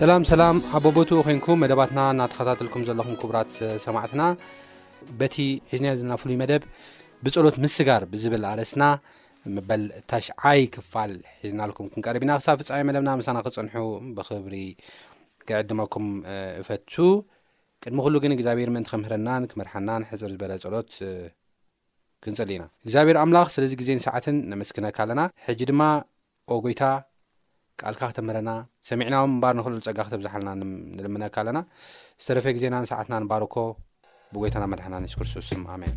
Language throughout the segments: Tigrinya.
ሰላም ሰላም ኣብ ቦቦትኡ ኮንኩም መደባትና እናተኸታተልኩም ዘለኹም ክቡራት ሰማዕትና በቲ ሒዝንያ ዝና ፍሉይ መደብ ብፀሎት ምስጋር ብዝብል ኣረስና መበል ታሽዓይ ክፋል ሒዝናልኩም ክንቀርብ ኢና ክሳብ ፍፃሚ መደብና ምሳና ክፅንሑ ብክብሪ ክዕድመኩም እፈቱ ቅድሚ ኩሉ ግን እግዚኣብሔር ምእንቲ ክምህረናን ክመርሓናን ሕፅር ዝበለ ፀሎት ክንጽሊ ኢና እግዚኣብሔር ኣምላኽ ስለዚ ግዜን ሰዓትን ነመስግነካ ኣለና ሕጂ ድማ ኦ ጎይታ ቃልካ ክተምህረና ሰሚዕና ውን ምንባር ንኽእለሉ ጸጋ ክተብዝሓልና ንልምነካ ኣለና ዝተረፈ ግዜናን ሰዓትናን ባርኮ ብጎይታና መድሓናን የሱስ ክርስቶስ ስም ኣሜን።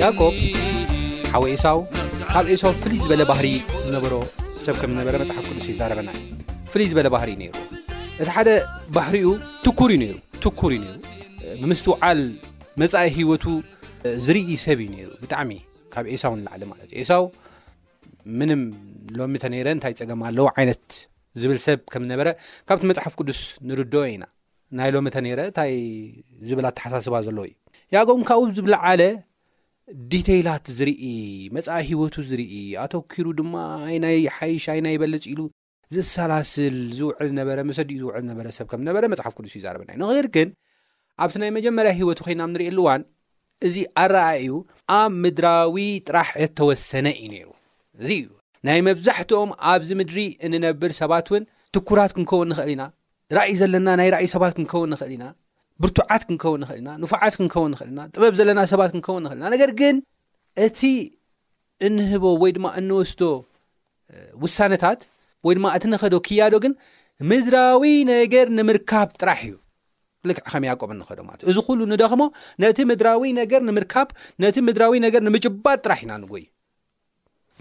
ያእቆብ ሓወ ኤሳው ካብ ኤሳው ፍልይ ዝበለ ባህሪ ዝነበሮ ሰብ ከም ዝነበረ መፅሓፍ ቅዱስ ይዛረበና እዩ ፍልይ ዝበለ ባህሪ እዩ ነይሩ እቲ ሓደ ባህሪኡ ትኩር እዩ ነይሩ ትኩር እዩ ነይሩ ብምስትውዓል መፃኢ ህይወቱ ዝርኢ ሰብ እዩ ነይሩ ብጣዕሚ ካብ ኤሳው ንላዕሊ ማለት እዩ ኤሳው ምንም ሎሚ ተነይረ እንታይ ፀገም ኣለዉ ዓይነት ዝብል ሰብ ከም ዝነበረ ካብቲ መጽሓፍ ቅዱስ ንርድኦ ኢና። ናይ ሎሚ ተነይረ እታይ ዝብል ኣተሓሳስባ ዘለዎ እዩ። ያቆም ካብኡ ዝለዓለ ዲተይላት ዝርኢ መፃኢ ሂወቱ ዝርኢ ኣተኪሩ ድማ ኣይናይ ሓይሽ ኣይናይ ይበልፅ ኢሉ ዝሰላስል ዝውዕል ዝነበረ መሰዲኡ ዝውዕል ዝነበረ ሰብ ከም ዝነበረ መፅሓፍ ቅዱስ ይዛረበና እዩ ነገር ግን ኣብቲ ናይ መጀመርያ ህይወቱ ዄይና ኣብ ንርእየሉ እዋን፣ እዚ ኣረኣእያኡ ኣብ ምድራዊ ጥራሕ እተወሰነ እዩ ነይሩ። እዚ እዩ ናይ መብዛሕትኦም ኣብዚ ምድሪ እንነብር ሰባት እውን ትኩራት ክንከውን ንኽእል ኢና፣ ራእይ ዘለና ናይ ራእይ ሰባት ክንከውን ንኽእል ኢና፣ ብርቱዓት ክንከውን ንኽእል ኢና፣ ንፉዓት ክንከውን ንኽእል ኢና፣ ጥበብ ዘለና ሰባት ክንከውን ንኽእል ኢና፣ ነገር ግን እቲ እንህቦ ወይ ድማ እንወስዶ ውሳነታት ወይ ድማ እቲ ንኸዶ ክያዶ ግን ምድራዊ ነገር ንምርካብ ጥራሕ እዩ ልክዕ ከም ያቆብ እንኸዶ ማለት እዚ ኩሉ ንደኽሞ ነቲ ምድራዊ ነገር ንምርካብ ነቲ ምድራዊ ነገር ንምጭባጥ ጥራሕ ኢና ንጎይ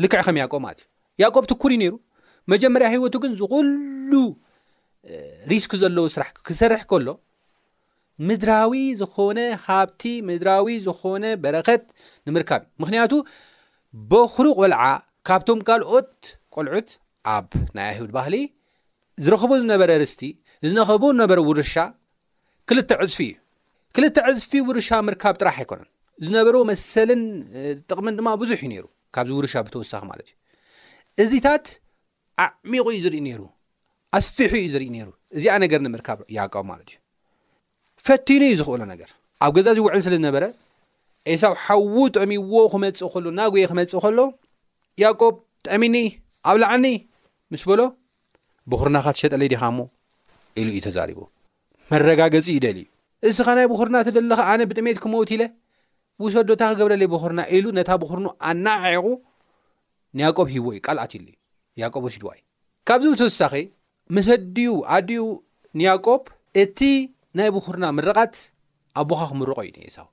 ልክዕ ከም ያቆብ ማለት እዩ ያቆብ ትኩር እዩ ነይሩ መጀመርያ ህይወቱ ግን ዝኩሉ ሪስክ ዘለዎ ስራሕ ክሰርሕ ከሎ ምድራዊ ዝኾነ ሃብቲ ምድራዊ ዝኾነ በረከት ንምርካብ እዩ ምክንያቱ በኩሪ ቆልዓ ካብቶም ካልኦት ቆልዑት ኣብ ናይ ኣይሁድ ባህሊ ዝረክቦ ዝነበረ ርስቲ ዝነከቦ ዝነበረ ውርሻ ክልተ ዕፅፊ እዩ ክልተ ዕፅፊ ውርሻ ምርካብ ጥራሕ ኣይኮነን ዝነበሮ መሰልን ጥቕምን ድማ ብዙሕ እዩ ነይሩ ካብዚ ውርሻ ብተወሳኺ ማለት እዩ እዚታት ኣዕሚቑ እዩ ዝርኢ ነይሩ፣ ኣስፊሑ እዩ ዝርኢ ነይሩ፣ እዚኣ ነገር ንምርካብ ያዕቆብ ማለት እዩ ፈቲኑ እዩ ዝኽእሎ ነገር ኣብ ገዛ ዝውዕል ስለ ዝነበረ ኤሳው ሓዉ ጠሚዎ ክመፅእ ከሎ ናጉየ ክመፅእ ከሎ ያዕቆብ ጠሚኒ ኣብላዓኒ ምስ በሎ ብኹርናኻ ትሸጠለይ ዲኻ እሞ ኢሉ እዩ ተዛሪቡ መረጋገፂ እዩ ደልዩ እስኻ ናይ ብኹርና ትደለኻ ኣነ ብጥሜት ክመውት ኢለ ውሰዶታ ክገብረለይ ብኹርና ኢሉ ነታ ብኹርኑ ኣናዓዒቑ ንያቆብ ሂቦ'ዩ ቃል ኣትዩሉ ያቆብ ወሲድዋ'ዩ። ካብዚ ብተወሳኺ ምስ ኣዲኡ ኣዲኡ ንያቆብ እቲ ናይ ብኹርና ምርቓት ኣቦኻ ክምርቖ'ዩ ንኤሳው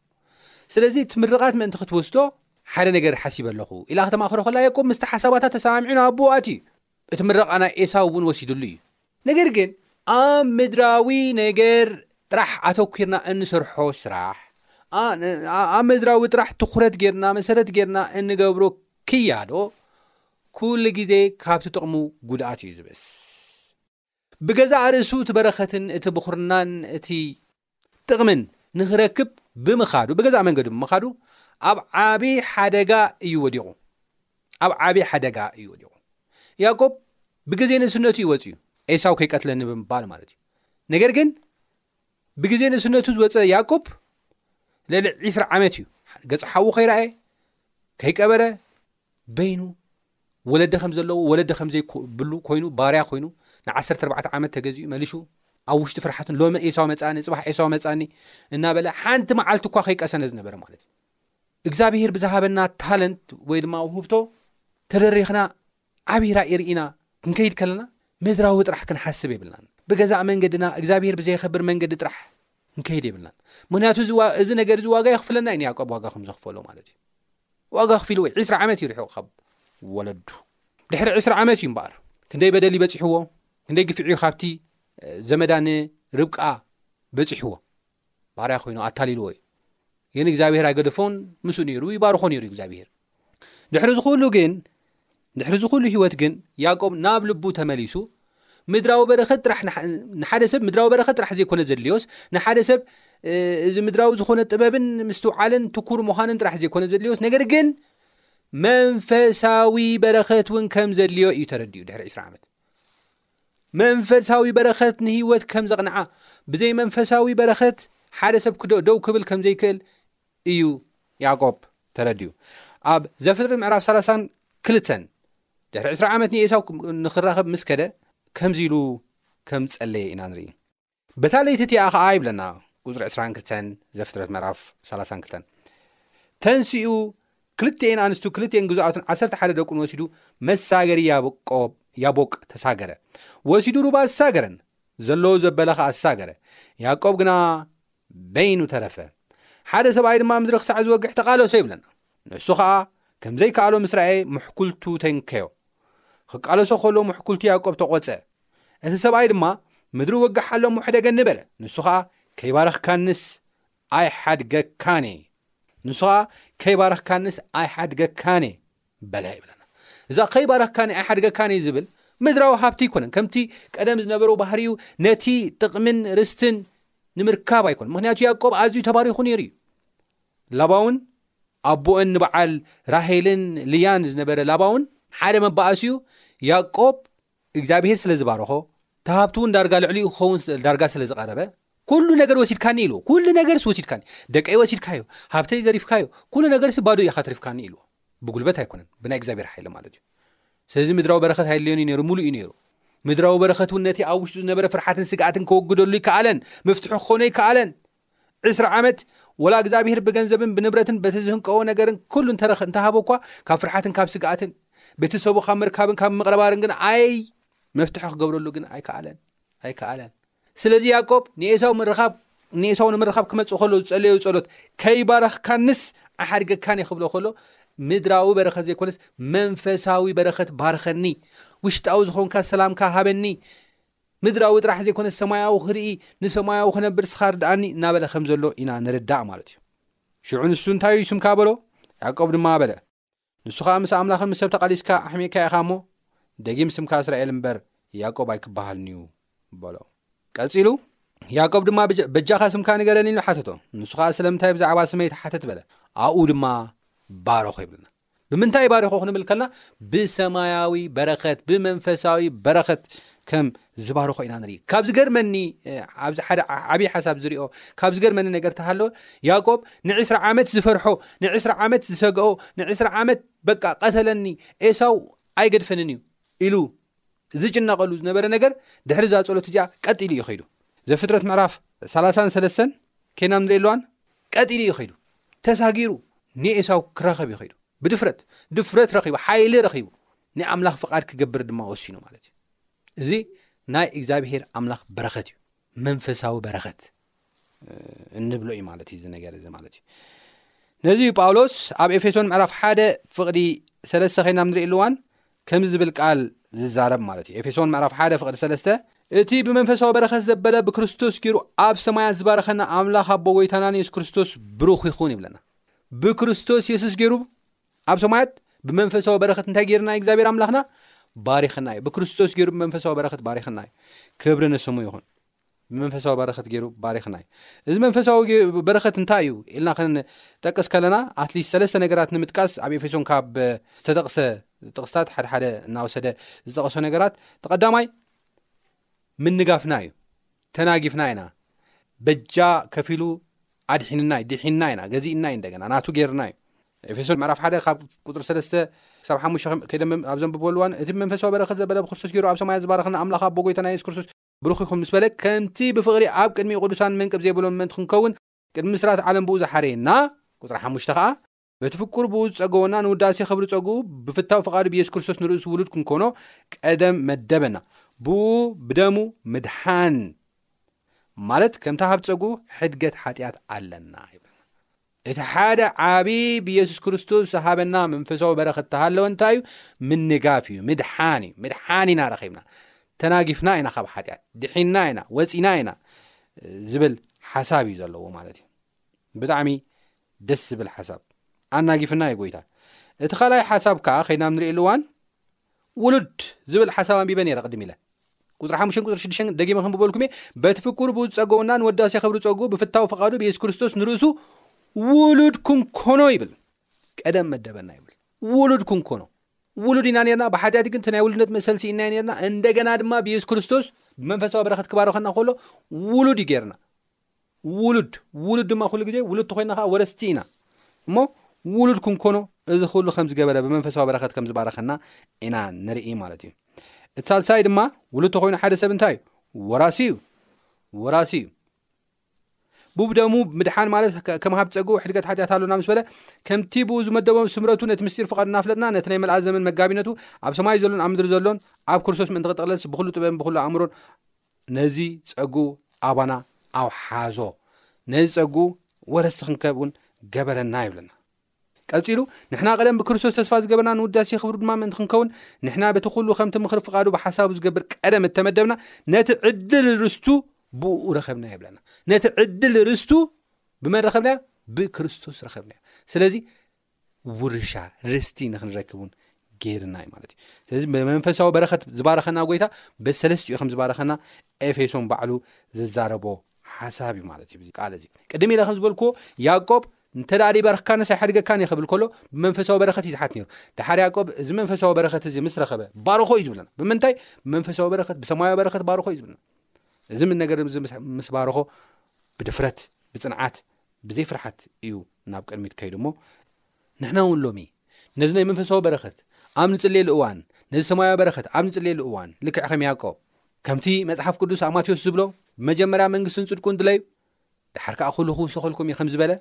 ስለዚ እቲ ምርቓት ምእንቲ ክትወስዶ ሓደ ነገር ሓሲበ ኣለኹ ኢላ ከተማእኽሮ ከላ ያቆብ ምስቲ ሓሳባታ ተሰማሚዑ ናብ ኣቦኡ ኣትዩ'ዩ። እቲ ምርቓ ናይ ኤሳው እውን ወሲድሉ እዩ። ነገር ግን ኣብ ምድራዊ ነገር ጥራሕ ኣተኲርና እንሰርሖ ስራሕ፣ ኣብ ምድራዊ ጥራሕ ትኹረት ጌርና መሰረት ጌርና እንገብሮ ክያዶ ኩሉ ግዜ ካብቲ ጥቕሙ ጉድኣት እዩ ዝብእስ። ብገዛእ ርእሱ እቲ በረኸትን እቲ ብኹርናን እቲ ጥቕምን ንክረክብ ብምኻዱ ብገዛእ መንገዱ ብምኻዱ ኣብ ዓቢ ሓደጋ እዩ ወዲቑ ኣብ ዓቢ ሓደጋ እዩ ወዲቑ ያቆብ ብግዜ ንእስነቱ እዩ ወፅዩ ኤሳው ከይቀትለኒ ብምባል ማለት እዩ ነገር ግን ብግዜ ንእስነቱ ዝወፀ ያቆብ ልዕሊ 20 ዓመት እዩ ገፂ ሓዉ ከይረኣየ ከይቀበረ በይኑ ወለዲ ከም ዘለዎ ወለዲ ከም ዘይብሉ ኮይኑ ባርያ ኮይኑ ንዓሰርተ ኣርባዕተ ዓመት ተገዚኡ መሊሹ ኣብ ውሽጢ ፍርሓትን ሎሚ ኤሳው መጻኒ ጽባሕ ኤሳው መጻኒ እናበለ ሓንቲ መዓልቲ እኳ ከይቀሰነ ዝነበረ ማለት እዩ እግዚኣብሄር ብዝሃበና ታለንት ወይ ድማ ውህብቶ ተደሪኽና ዓብዪ ራእይ ርኢና ክንከይድ ከለና ምድራዊ ጥራሕ ክንሓስብ የብልናን ብገዛእ መንገድና እግዚኣብሄር ብዘየኸብር መንገዲ ጥራሕ ክንከይድ የብልናን ምክንያቱ እዚ ነገር እዚ ዋጋ የኽፍለና እዩ ንያቆብ ዋጋ ከም ዘኽፈሎ ማለት እዩ ዋጋ ክፊሉ ወይ ዕስራ ዓመት እዩ ርሕቁ ካብ ወለዱ ድሕሪ ዕስራ ዓመት እዩ እምበኣር ክንደይ በደል ይበፂሕዎ ክንደይ ግፍዒ ካብቲ ዘመዳ ንርብቃ በፂሕዎ ባርያ ኮይኑ ኣታሊልዎ እዩ ግን እግዚኣብሄር ኣይገደፎን ምስ ነይሩ ይባርኾ ነይሩ እግዚኣብሄር ድሕሪ ዝኹሉ ግን ድሕሪ ዝኹሉ ህይወት ግን ያቆብ ናብ ልቡ ተመሊሱ ምድራዊ በረኸት ጥራሕ ንሓደ ሰብ ምድራዊ በረኸት ጥራሕ ዘይኮነ ዘድልዮስ ንሓደ ሰብ እዚ ምድራዊ ዝኾነ ጥበብን ምስትውዓልን ትኩር ምዃንን ጥራሕ ዘይኮነ ዘድልዮስ ነገር ግን መንፈሳዊ በረኸት እውን ከም ዘድልዮ እዩ ተረዲኡ ድሕሪ 2ስራ ዓመት መንፈሳዊ በረኸት ንህይወት ከም ዘቕንዓ ብዘይ መንፈሳዊ በረኸት ሓደ ሰብ ደው ክብል ከም ዘይክእል እዩ ያቆብ ተረዲኡ ኣብ ዘፍጥሪ ምዕራፍ ሰላሳን ክልተን ድሕሪ ዕስራ ዓመት ንኤሳው ንክራኸብ ምስ ከደ ከምዚ ኢሉ ከም ዝጸለየ ኢና ንርኢ በታ ለይቲ እቲኣ ኸዓ ይብለና ቁፅሪ ዕስራን ክልተን ዘፍጥረት ምዕራፍ ሰላሳን ክልተን ተንስኡ ክልተኤን ኣንስቱ ክልተኤን ግዛኣቱን ዓሰርተ ሓደ ደቁን ወሲዱ መሳገሪ ያቆብ ያቦቅ ተሳገረ ወሲዱ ሩባ ዝሳገረን ዘለዎ ዘበለ ኸዓ ዝሳገረ ያቆብ ግና በይኑ ተረፈ። ሓደ ሰብኣይ ድማ ምድሪ ክሳዕ ዝወግሕ ተቓለሶ ይብለና። ንሱ ኸኣ ከም ዘይከኣሎ ምስ ረኣየ ምሕኩልቱ ተንከዮ። ኽቃለሶ ኸሎ ምሕኩልቱ ያእቆብ ተቖጸ። እቲ ሰብኣይ ድማ ምድሪ ወግሕ ኣሎ እሞ ሕደገኒ በለ። ንሱ ኸኣ ከይባረኽካንስ ኣይሓድገካን እየ። ንሱ ኸኣ ከይባረኽካንስ ኣይሓድገካን እየ። በላ ይብለና እዛ ከይባረኽካኒ ኣይሓድገካን እዩ ዝብል ምድራዊ ሃብቲ ኣይኮነን ከምቲ ቀደም ዝነበረው ባህሪኡ ነቲ ጥቕምን ርስትን ንምርካብ ኣይኮነ ምክንያቱ ያቆብ ኣዝዩ ተባሪኹ ነይሩ እዩ ላባውን ኣቦኦን ንበዓል ራሄልን ልያን ዝነበረ ላባውን ሓደ መባእሲኡ ያቆብ እግዚኣብሄር ስለ ዝባረኾ እቲ ሃብቲ እውን ዳርጋ ልዕሊኡ ክኸውን ዳርጋ ስለ ዝቐረበ ኩሉ ነገር ወሲድካኒ ኢልዎ ኩሉ ነገርስ ወሲድካኒ ደቀይ ወሲድካዮ ሃብተይ ዘሪፍካዮ ኩሉ ነገርሲ ባዶ ኢኻ ትሪፍካኒ ኢልዎ ብጉልበት ኣይኮነን ብናይ እግዚኣብሄር ሓይሊ ማለት እዩ ስለዚ ምድራዊ በረኸት ኣይድልዮን እዩ ነይሩ ሙሉእ እዩ ነይሩ ምድራዊ በረኸት እውን ነቲ ኣብ ውሽጡ ዝነበረ ፍርሓትን ስግኣትን ከወግደሉ ይከኣለን መፍትሒ ክኾኖ ይከኣለን ዕስራ ዓመት ወላ እግዚኣብሄር ብገንዘብን ብንብረትን በቲ ዝህንቀዎ ነገርን ኩሉ እንተረኽ እንተሃቦ እኳ ካብ ፍርሓትን ካብ ስግኣትን ቤተሰቡ ካብ ምርካብን ካብ ምቕረባርን ግን ኣይ መፍትሒ ክገብረሉ ግን ኣይከኣለን ኣይከኣለን ስለዚ ያቆብ ንኤሳው ምርኻብ ንኤሳው ንምርኻብ ክመጽእ ከሎ ዝጸለዮ ጸሎት ከይባረኽካንስ ኣሓድገካን እየ ክብሎ ከሎ ምድራዊ በረኸት ዘይኮነስ መንፈሳዊ በረኸት ባርኸኒ ውሽጣዊ ዝኾንካ ሰላምካ ሃበኒ ምድራዊ ጥራሕ ዘይኮነስ ሰማያዊ ክርኢ ንሰማያዊ ክነብር እስኻ ርድኣኒ እናበለ ከም ዘሎ ኢና ንርዳእ ማለት እዩ። ሽዑ ንሱ እንታይ እዩ ስምካ በሎ፣ ያእቆብ ድማ በለ። ንሱ ኸኣ ምስ ኣምላኽን ምስ ሰብ ተቓሊስካ ኣሕሚቕካ ኢኻ እሞ፣ ደጊም ስምካ እስራኤል እምበር ያእቆብ ኣይክበሃልን እዩ በሎ። ቀጺሉ ያእቆብ ድማ በጃኻ ስምካ ንገረኒ ኢሉ ሓተቶ፣ ንሱ ኸኣ ስለምንታይ ብዛዕባ ስመይ ትሓትት በለ፣ ኣብኡ ድማ ባረኾ ይብለና። ብምንታይ ይባርኮ ክንብል ከለና ብሰማያዊ በረኸት ብመንፈሳዊ በረኸት ከም ዝባርኾ ኢና ንርኢ ካብ ዝገርመኒ ኣብዚ ሓደ ዓብዪ ሓሳብ ዝሪኦ ካብ ዝገርመኒ ነገር ተሃለወ ያቆብ ንዕስራ ዓመት ዝፈርሖ ንዕስራ ዓመት ዝሰግኦ ንዕስራ ዓመት በቃ ቀተለኒ ኤሳው ኣይገድፈንን እዩ ኢሉ ዝጭነቐሉ ዝነበረ ነገር ድሕሪ እዛ ጸሎት እዚኣ ቀጥ ኢሉ እዩ ከይዱ። ዘፍጥረት ምዕራፍ ሰላሳን ሰለስተን ኬናም ንሪኢ ኣለዋን ቀጥ ኢሉ እዩ ከይዱ። ተሳጊሩ ንኤሳው ክራኸብ እዩ ከይዱ። ብድፍረት ድፍረት ረኺቡ፣ ሓይሊ ረኺቡ፣ ናይ ኣምላኽ ፍቓድ ክገብር ድማ ወሲኑ ማለት እዩ። እዚ ናይ እግዚኣብሄር ኣምላኽ በረኸት እዩ፣ መንፈሳዊ በረኸት። እንብሎ እዩ ማለት እዩ ዝነገር እዚ ማለት እዩ ነዚ ዩ ጳውሎስ ኣብ ኤፌሶን ምዕራፍ ሓደ ፍቕዲ ሰለስተ ኸይና ብ ንሪእሉ ዋን ከም ዝብል ቃል ዝዛረብ ማለት እዩ ኤፌሶን ምዕራፍ ሓደ ፍቕዲ ሰለስተ እቲ ብመንፈሳዊ በረኸት ዘበለ ብክርስቶስ ገይሩ ኣብ ሰማያት ዝባረኸና ኣምላኽ ኣቦ ጎይታናን የሱስ ክርስቶስ ብሩኽ ይኹን ይብለና ብክርስቶስ የሱስ ገይሩ ኣብ ሰማያት ብመንፈሳዊ በረኸት እንታይ ገይርና ዩ እግዚኣብሔር ኣምላኽና ባሪኽና እዩ ብክርስቶስ ገይሩ ብመንፈሳዊ በረኸት ባሪኽና እዩ ክብሪ ንስሙ ይኹን ብመንፈሳዊ በረኸት ገይሩ ባሪኽና እዩ እዚ መንፈሳዊ በረኸት እንታይ እዩ ኢልና ክንጠቅስ ከለና ኣትሊስት ሰለስተ ነገራት ንምጥቃስ ኣብ ኤፌሶን ካብ ዝተጠቕሰ ጥቕስታት ሓደሓደ እናወሰደ ዝጠቐሶ ነገራት ተቐዳማይ ምንጋፍና እዩ ተናጊፍና ኢና በጃ ከፊሉ ኣድሒንና እዩ ድሒንና ኢና ገዚእና እዩ እንደገና ናቱ ገይርና እዩ ኤፌሶን መራፍ ሓደ ካብ ቁጥሪ ሰለስተ ክሳብ ሓሙሽተ ከይደም ኣብ ዘንብበሉዋን እቲ መንፈሳዊ በረኸት ዘበለ ብክርስቶስ ገይሩ ኣብ ሰማያ ዝባረኸና ኣምላኽ ኣቦ ጎይታና የሱስ ክርስቶስ ብሩኽ ይኹን ምስ በለ ከምቲ ብፍቕሪ ኣብ ቅድሚኡ ቅዱሳን መንቅብ ዘይብሎም ምእንቲ ክንከውን ቅድሚ ምስራት ዓለም ብኡ ዝሓረየና፣ ቁጽሪ ሓሙሽተ ኸኣ፣ በቲ ፍቁር ብኡ ዝጸገወና ንውዳሴ ክብሪ ጸግኡ ብፍታው ፍቓዱ ብየሱስ ክርስቶስ ንርእሱ ውሉድ ክንኮኖ ቀደም መደበና። ብኡ ብደሙ ምድሓን ማለት ከምታ ካብ ጸግኡ ሕድገት ሓጢኣት ኣለና ይብለና። እቲ ሓደ ዓቢ ብየሱስ ክርስቶስ ዝሃበና መንፈሳዊ በረኸት ተሃለወ እንታይ እዩ ምንጋፍ እዩ ምድሓን እዩ ምድሓን ኢና ረኺብና ተናጊፍና ኢና ካብ ሓጢኣት ድሒንና ኢና ወጺና ኢና ዝብል ሓሳብ እዩ ዘለዎ ማለት እዩ ብጣዕሚ ደስ ዝብል ሓሳብ ኣናጊፍና እዩ ጎይታ እቲ ካልኣይ ሓሳብ ከዓ ከይናም ንሪእሉ እዋን ውሉድ ዝብል ሓሳብ ኣንቢበ ነይረ ቅድም ኢለ ቁፅሪ ሓሙሽተን ቁፅሪ ሽዱሽተን ግን ደጊመ ከንብበልኩም እየ በቲ ፍቁር ብኡ ዝፀገውና ንወዳሴ ክብሪ ፀጉኡ ብፍታው ፍቓዱ ብየሱስ ክርስቶስ ንርእሱ ውሉድ ክንኮኖ ይብል ቀደም መደበና ይብል ውሉድ ክንኮኖ ውሉድ ኢና ነርና ብሓጢኣት ግን እቲ ናይ ውሉድነት መሰል ስኢና ነርና እንደገና ድማ ብየሱስ ክርስቶስ ብመንፈሳዊ በረኸት ክባረኸና ከሎ ውሉድ ይገርና ውሉድ ውሉድ ድማ ኩሉ ግዜ ውሉድ ተኾይና ከዓ ወረስቲ ኢና እሞ ውሉድ ክንኮኖ እዚ ኩሉ ከም ዝገበረ ብመንፈሳዊ በረኸት ከም ዝባረኸና ኢና ንርኢ ማለት እዩ እቲ ሳልሳይ ድማ ውሉድ ተኾይኑ ሓደ ሰብ እንታይ እዩ ወራሲ እዩ ወራሲ እዩ ብብደሙ ምድሓን ማለት ከም ሃብ ፀግኡ ሕድገት ሓጢኣት ኣሎና ምስ በለ ከምቲ ብኡ ዝመደቦም ስምረቱ ነቲ ምስጢር ፍቓድ እናፍለጥና ነቲ ናይ መልኣት ዘመን መጋቢነቱ ኣብ ሰማይ ዘሎን ኣብ ምድሪ ዘሎን ኣብ ክርስቶስ ምእንቲ ክጠቕለልስ ብኩሉ ጥበብን ብኩሉ ኣእምሮን ነዚ ጸግኡ ኣባና ኣውሓዞ፣ ነዚ ጸግኡ ወረስቲ ክንከብ እውን ገበረና ይብለና። ቀጺሉ ንሕና ቀደም ብክርስቶስ ተስፋ ዝገበርና ንውዳሴ ክብሩ ድማ ምእንቲ ክንከውን ንሕና በቲ ኩሉ ከምቲ ምኽሪ ፍቓዱ ብሓሳቡ ዝገብር ቀደም እተመደብና ነቲ ዕድል ርስቱ ብኡ ረኸብና ይብለና። ነቲ ዕድል ርስቱ ብመን ረኸብናዮ? ብክርስቶስ ረኸብናዮ። ስለዚ ውርሻ ርስቲ ንክንረክብ ውን ገይርና እዩ ማለት እዩ ስለዚ ብመንፈሳዊ በረኸት ዝባረኸና ጎይታ በዚ ሰለስትኡ ከም ዝባረኸና ኤፌሶን ባዕሉ ዝዛረቦ ሓሳብ እዩ ማለት እዩ ቃል እዚ ቅድም ኢለ ከም ዝበልክዎ ያቆብ እንተ በረክካነስ ኣይሓድገካን እየ ክብል ከሎ ብመንፈሳዊ በረኸት እዩ ዝሓት ነይሩ ድሓር ያቆብ እዚ መንፈሳዊ በረኸት እዚ ምስ ረኸበ ባርኾ እዩ ዝብለና ብምንታይ ብመንፈሳዊ በረኸት ብሰማያዊ በረኸት ባርኾ እዩ ዝብለና እዚ ነገር ምስ ባርኾ ብድፍረት ብፅንዓት ብዘይ ፍርሓት እዩ ናብ ቅድሚት ከይዱ እሞ፣ ንሕና እውን ሎሚ ነዚ ናይ መንፈሳዊ በረኸት ኣብ ንጽልየሉ እዋን፣ ነዚ ሰማያዊ በረኸት ኣብ ንጽልየሉ እዋን፣ ልክዕ ከም ያእቆብ፣ ከምቲ መጽሓፍ ቅዱስ ኣብ ማቴዎስ ዝብሎ፣ መጀመርያ መንግስቱን ጽድቁን ድለዩ፣ ደሓር ከኣ ኩሉ ክውሰኸልኩም እዩ ከም ዝበለ፣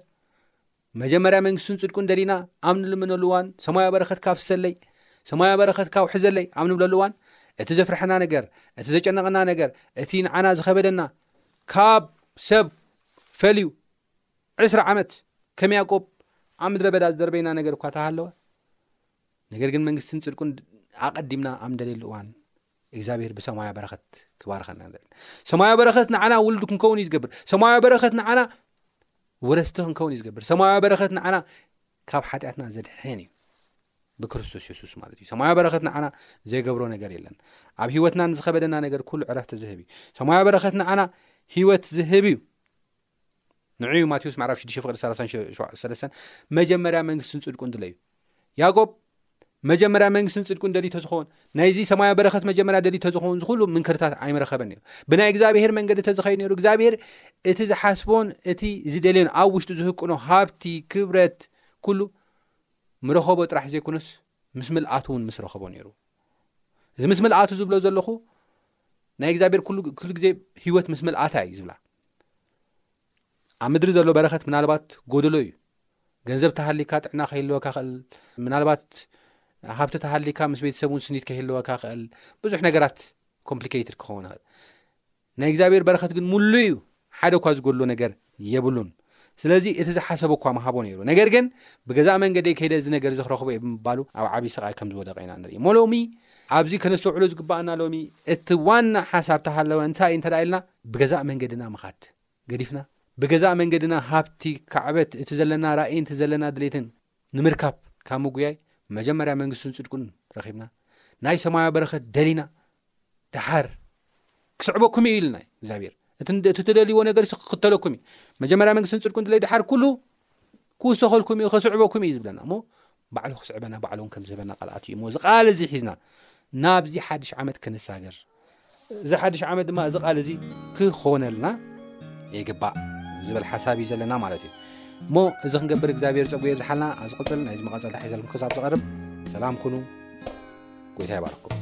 መጀመርያ መንግስቱን ጽድቁን ደሊና ኣብ ንልምነሉ እዋን፣ ሰማያዊ በረኸት ካፍስሰለይ፣ ሰማያዊ በረኸት ካውሕዘለይ ኣብ ንብለሉ እዋን፣ እቲ ዘፍርሐና ነገር፣ እቲ ዘጨነቐና ነገር፣ እቲ ንዓና ዝኸበደና ካብ ሰብ ፈልዩ ዕስራ ዓመት ከም ያቆብ ኣብ ምድረ በዳ ዝደርበይና ነገር እኳ ተሃለወ ነገር ግን መንግስትን ፅድቁን ኣቐዲምና ኣብ ንደልየሉ እዋን እግዚኣብሄር ብሰማያ በረኸት ክባርኸና ንደል ሰማያ በረኸት ንዓና ውልዱ ክንከውን እዩ ዝገብር ሰማያ በረኸት ንዓና ወረስቲ ክንከውን እዩ ዝገብር ሰማያ በረኸት ንዓና ካብ ሓጢኣትና ዘድሐን እዩ ብክርስቶስ የሱስ ማለት እዩ ሰማያዊ በረኸት ንዓና ዘይገብሮ ነገር የለን ኣብ ህይወትና ንዝኸበደና ነገር ኩሉ ዕረፍቲ ዝህብ እዩ ሰማያዊ በረኸት ንዓና ህይወት ዝህብ እዩ ንዕዩ ማቴዎስ ምዕራፍ 6 ፍቅዲ 33 መጀመርያ መንግስትን ፅድቁን ድለዩ ያቆብ መጀመርያ መንግስትን ፅድቁን ደልዩ ተዝኸውን ናይዚ ሰማያዊ በረኸት መጀመርያ ደልዩ ተዝኸውን ዝኩሉ ምንክርታት ኣይምረኸበን ነሩ ብናይ እግዚኣብሄር መንገዲ ተዝኸዩ ነሩ እግዚኣብሄር እቲ ዝሓስቦን እቲ ዝደልዮን ኣብ ውሽጡ ዝህቅኖ ሃብቲ ክብረት ኩሉ ምረኸቦ ጥራሕ ዘይኮነስ ምስ ምልኣቱ ውን ምስ ረኸቦ ነይሩ እዚ ምስ ምልኣቱ ዝብሎ ዘለኹ ናይ እግዚኣብሔር ኩሉ ግዜ ህይወት ምስ ምልኣታ እዩ ዝብላ ኣብ ምድሪ ዘሎ በረኸት ምናልባት ጎደሎ እዩ ገንዘብ ተሃሊካ ጥዕና ከይለወካ ክእል ምናልባት ሃብቲ ተሃሊካ ምስ ቤተሰብ ን ስኒት ከይለወካ ክእል ብዙሕ ነገራት ኮምፕሊካትድ ክኸውን እል ናይ እግዚኣብሔር በረኸት ግን ሙሉእ እዩ ሓደ እኳ ዝጎድሎ ነገር የብሉን ስለዚ እቲ ዝሓሰቦ እኳ ምሃቦ ነይሩ ነገር ግን ብገዛእ መንገደይ ከይደ እዚ ነገር እዚ ክረኽቦ እየ ብምባሉ ኣብ ዓብዪ ስቓይ ከም ዝወደቀ ኢና ንርኢ እሞ ሎሚ ኣብዚ ከነስተውዕሎ ዝግባኣና ሎሚ እቲ ዋና ሓሳብ ተሃለወ እንታይ እዩ እንተደኣ ኢልና ብገዛእ መንገድና ምኻድ ገዲፍና ብገዛእ መንገድና ሃብቲ ካዕበት እቲ ዘለና ራእይን እቲ ዘለና ድሌትን ንምርካብ ካብ ምጉያይ መጀመርያ መንግስትን ፅድቁን ረኺብና ናይ ሰማያዊ በረኸት ደሊና ድሓር ክስዕበኩም እዩ ኢልና እግዚኣብሔር እቲ ትደልዎ ነገር ክክተለኩም እዩ መጀመርያ መንግስትን ፅድቁን ትለይ ድሓር ኩሉ ክውሰኸልኩም እዩ ከስዕበኩም እዩ ዝብለና እሞ ባዕሉ ክስዕበና ባዕሉን ከም ዝህበና ቃልኣት እዩ እሞ እዚ ቃል እዚ ሒዝና ናብዚ ሓድሽ ዓመት ክንሳገር እዚ ሓድሽ ዓመት ድማ እዚ ቃል እዚ ክኾነልና ይግባእ ዝበል ሓሳብ እዩ ዘለና ማለት እዩ እሞ እዚ ክንገብር እግዚኣብሔር ፀጉ የብዝሓልና ኣብ ዝቕፅል ናይዚ መቐፀልታ ሒዘልኩም ክሳብ ዝቐርብ ሰላም ኩኑ ጎይታ ይባርኩም